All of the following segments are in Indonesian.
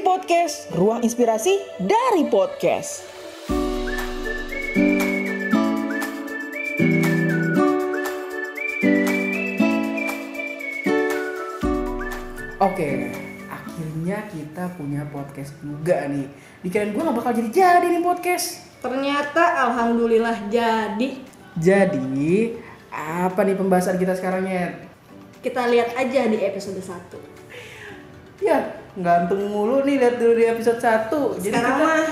Podcast, ruang inspirasi dari podcast. Oke, akhirnya kita punya podcast juga nih. Dikirain gue gak bakal jadi-jadi nih podcast. Ternyata alhamdulillah jadi. Jadi, apa nih pembahasan kita sekarang ya? Kita lihat aja di episode 1. Ya, gantung mulu nih lihat dulu di episode 1. Jadi Sekarang kita mah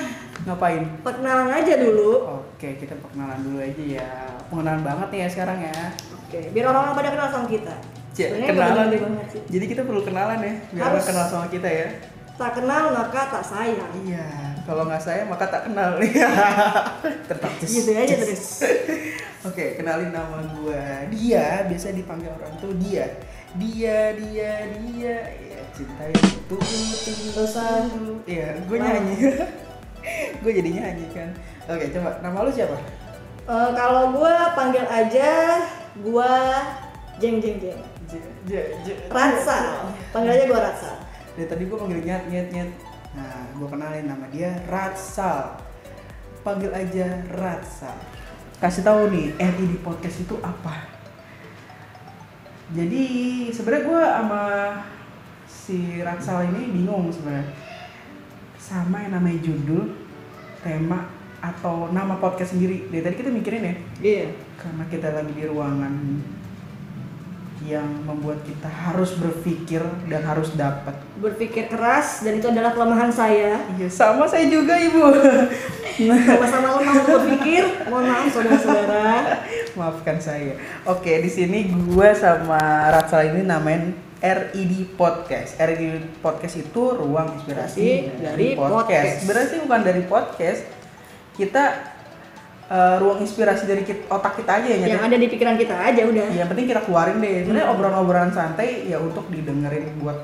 ngapain? perkenalan aja dulu. Oke, kita perkenalan dulu aja ya. Pengenalan banget nih ya sekarang ya. Oke, biar orang-orang pada kenal sama kita. Sebenarnya kenalan gede nih. banget sih. Jadi kita perlu kenalan ya, biar Harus. orang kenal sama kita ya. Tak kenal maka tak sayang. Iya, kalau nggak saya maka tak kenal. Tertaktis. Gitu aja terus. Oke, kenalin nama gua Dia, biasa dipanggil orang tuh Dia. Dia, dia, dia. Cinta tulus selalu. Iya, gue nyanyi. gue jadi nyanyi kan. Oke, coba nama lu siapa? Eh, kalau gua panggil aja gua jeng jeng jeng. Ratsa. Panggil aja gua Ratsa. Dari tadi gue panggil nyet nyet nyet. Nah, gue kenalin nama dia Ratsal. Panggil aja Ratsal. Kasih tahu nih, RI di podcast itu apa? Jadi sebenarnya gue sama si Ratsal ini bingung sebenarnya. Sama yang namanya judul, tema atau nama podcast sendiri. Dari tadi kita mikirin ya, Iya. karena kita lagi di ruangan yang membuat kita harus berpikir dan harus dapat Berpikir keras dan itu adalah kelemahan saya. Iya, sama saya juga ibu. Sama-sama lemah untuk berpikir. Mohon maaf saudara-saudara. Maafkan saya. Oke, di sini gue sama Ratsal ini namain RID Podcast. RID Podcast itu ruang inspirasi dari dari podcast. podcast. Sih bukan dari podcast. Kita eh, ruang inspirasi dari kit- otak kita aja ya. Yang ada di pikiran kita aja udah. Yang penting kita keluarin deh. Sebenarnya Hmm. obrolan-obrolan santai ya untuk didengerin buat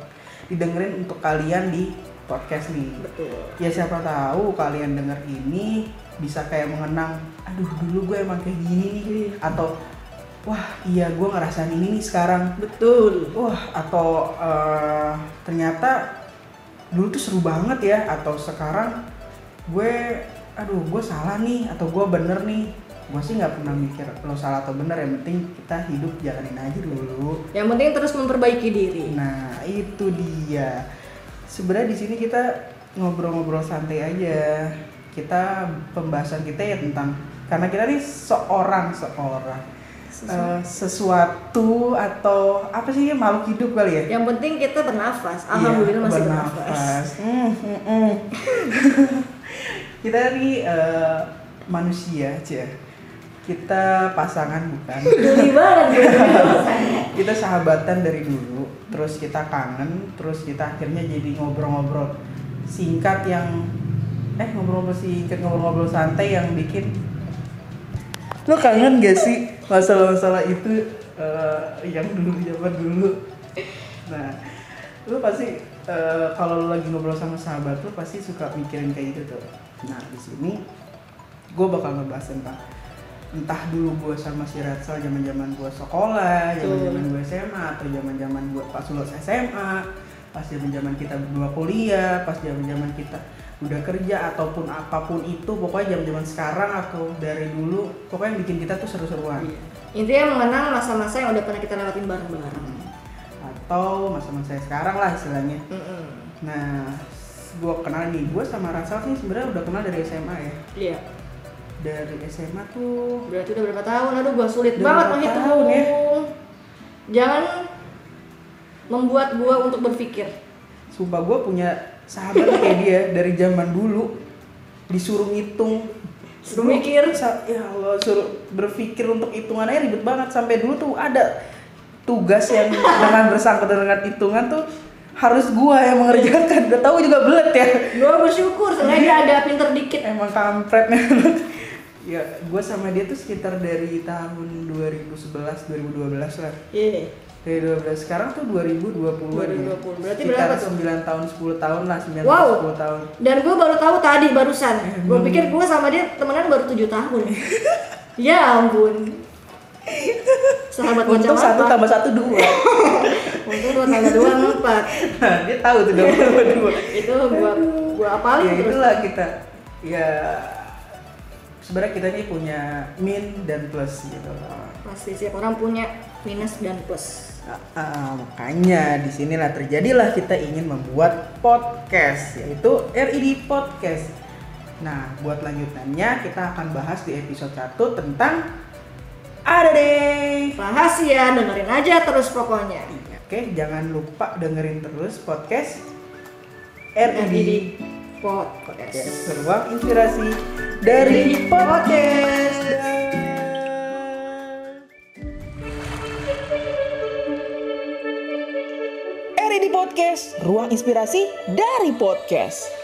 didengerin untuk kalian di podcast nih. Betul. ya siapa tahu kalian denger ini bisa kayak mengenang aduh dulu gue emang kayak gini nih atau wah iya gue ngerasain ini nih sekarang Betul. wah atau eh, ternyata dulu tuh seru banget ya atau sekarang gue aduh gue salah nih atau gue bener nih gue sih nggak pernah mikir lo salah atau bener yang penting kita hidup jalanin aja dulu Yang penting terus memperbaiki diri. Nah, itu dia. Sebenarnya di sini kita ngobrol-ngobrol santai aja. Kita pembahasan kita ya tentang karena kita nih seorang seorang eh, sesuatu atau apa sih ya makhluk hidup kali ya? Yang penting kita bernafas. Alhamdulillah Iya, masih bernafas. bernafas. Hmm, hmm, hmm. kita nih eh, manusia, cia. Kita pasangan bukan? Banget kita sahabatan dari dulu terus kita kangen terus kita akhirnya jadi ngobrol-ngobrol singkat yang eh ngobrol-ngobrol singkat ngobrol-ngobrol santai yang bikin lo kangen gak sih masalah-masalah itu eh, yang dulu zaman dulu? Nah lo pasti eh, kalau lo lagi ngobrol sama sahabat lo pasti suka mikirin kayak gitu tuh. Nah di sini gue bakal ngebahas tentang entah dulu gue sama si Ratsal zaman zaman gue sekolah, zaman zaman gue SMA atau zaman zaman gue pas lulus SMA, pas zaman zaman kita berdua kuliah, pas zaman zaman kita udah kerja ataupun apa pun itu pokoknya zaman zaman sekarang atau dari dulu pokoknya yang bikin kita tuh seru-seruan Iya. Intinya mengenang masa-masa yang udah pernah kita lewatin bareng-bareng. atau masa-masa sekarang lah istilahnya. Mm-mm. Nah, gue kenal nih, gue sama Ratsal nih sebenarnya udah kenal dari SMA ya. Iya. Dari SMA tuh Berarti udah berapa tahun? Aduh, gua sulit Udah banget menghitung. tahun ya? Jangan membuat gua untuk berpikir. Sumpah gue punya sahabat kayak dia dari zaman dulu disuruh ngitung. Suruh mikir. Ya Allah suruh berpikir untuk hitungannya ribet banget. Sampai dulu tuh ada tugas yang dengan bersangkutan dengan hitungan tuh harus gua yang mengerjakan. Udah tahu juga belet ya. Gua bersyukur sengaja ada pinter dikit. emang kampret ya gue sama dia tuh sekitar dari tahun 2011 2012 lah Iya. dari 12 sekarang tuh 2020 2020. Berarti sekitar berapa tuh? 9 tahun 10 tahun lah 9 Wow. tahun 10 tahun Dan gue baru tahu tadi barusan. Gue pikir gue sama dia temenan baru tujuh tahun. ya ampun. Sahabat Untung satu apa? tambah satu dua. Untung dua tambah dua empat. Nah, dia tahu tuh dua tambah dua. Itu gua gua apalin ya terus. itulah kita. Ya sebenarnya kita ini punya min dan plus gitu. Pasti setiap orang punya minus dan plus. Ah, ah, makanya di sinilah terjadilah kita ingin membuat podcast yaitu RID Podcast. Nah, buat lanjutannya kita akan bahas di episode 1 tentang ada deh. Rahasia dengerin aja terus pokoknya. Oke, jangan lupa dengerin terus podcast RID RID podcast. Ruang inspirasi dari podcast. RID Podcast, ruang inspirasi dari podcast.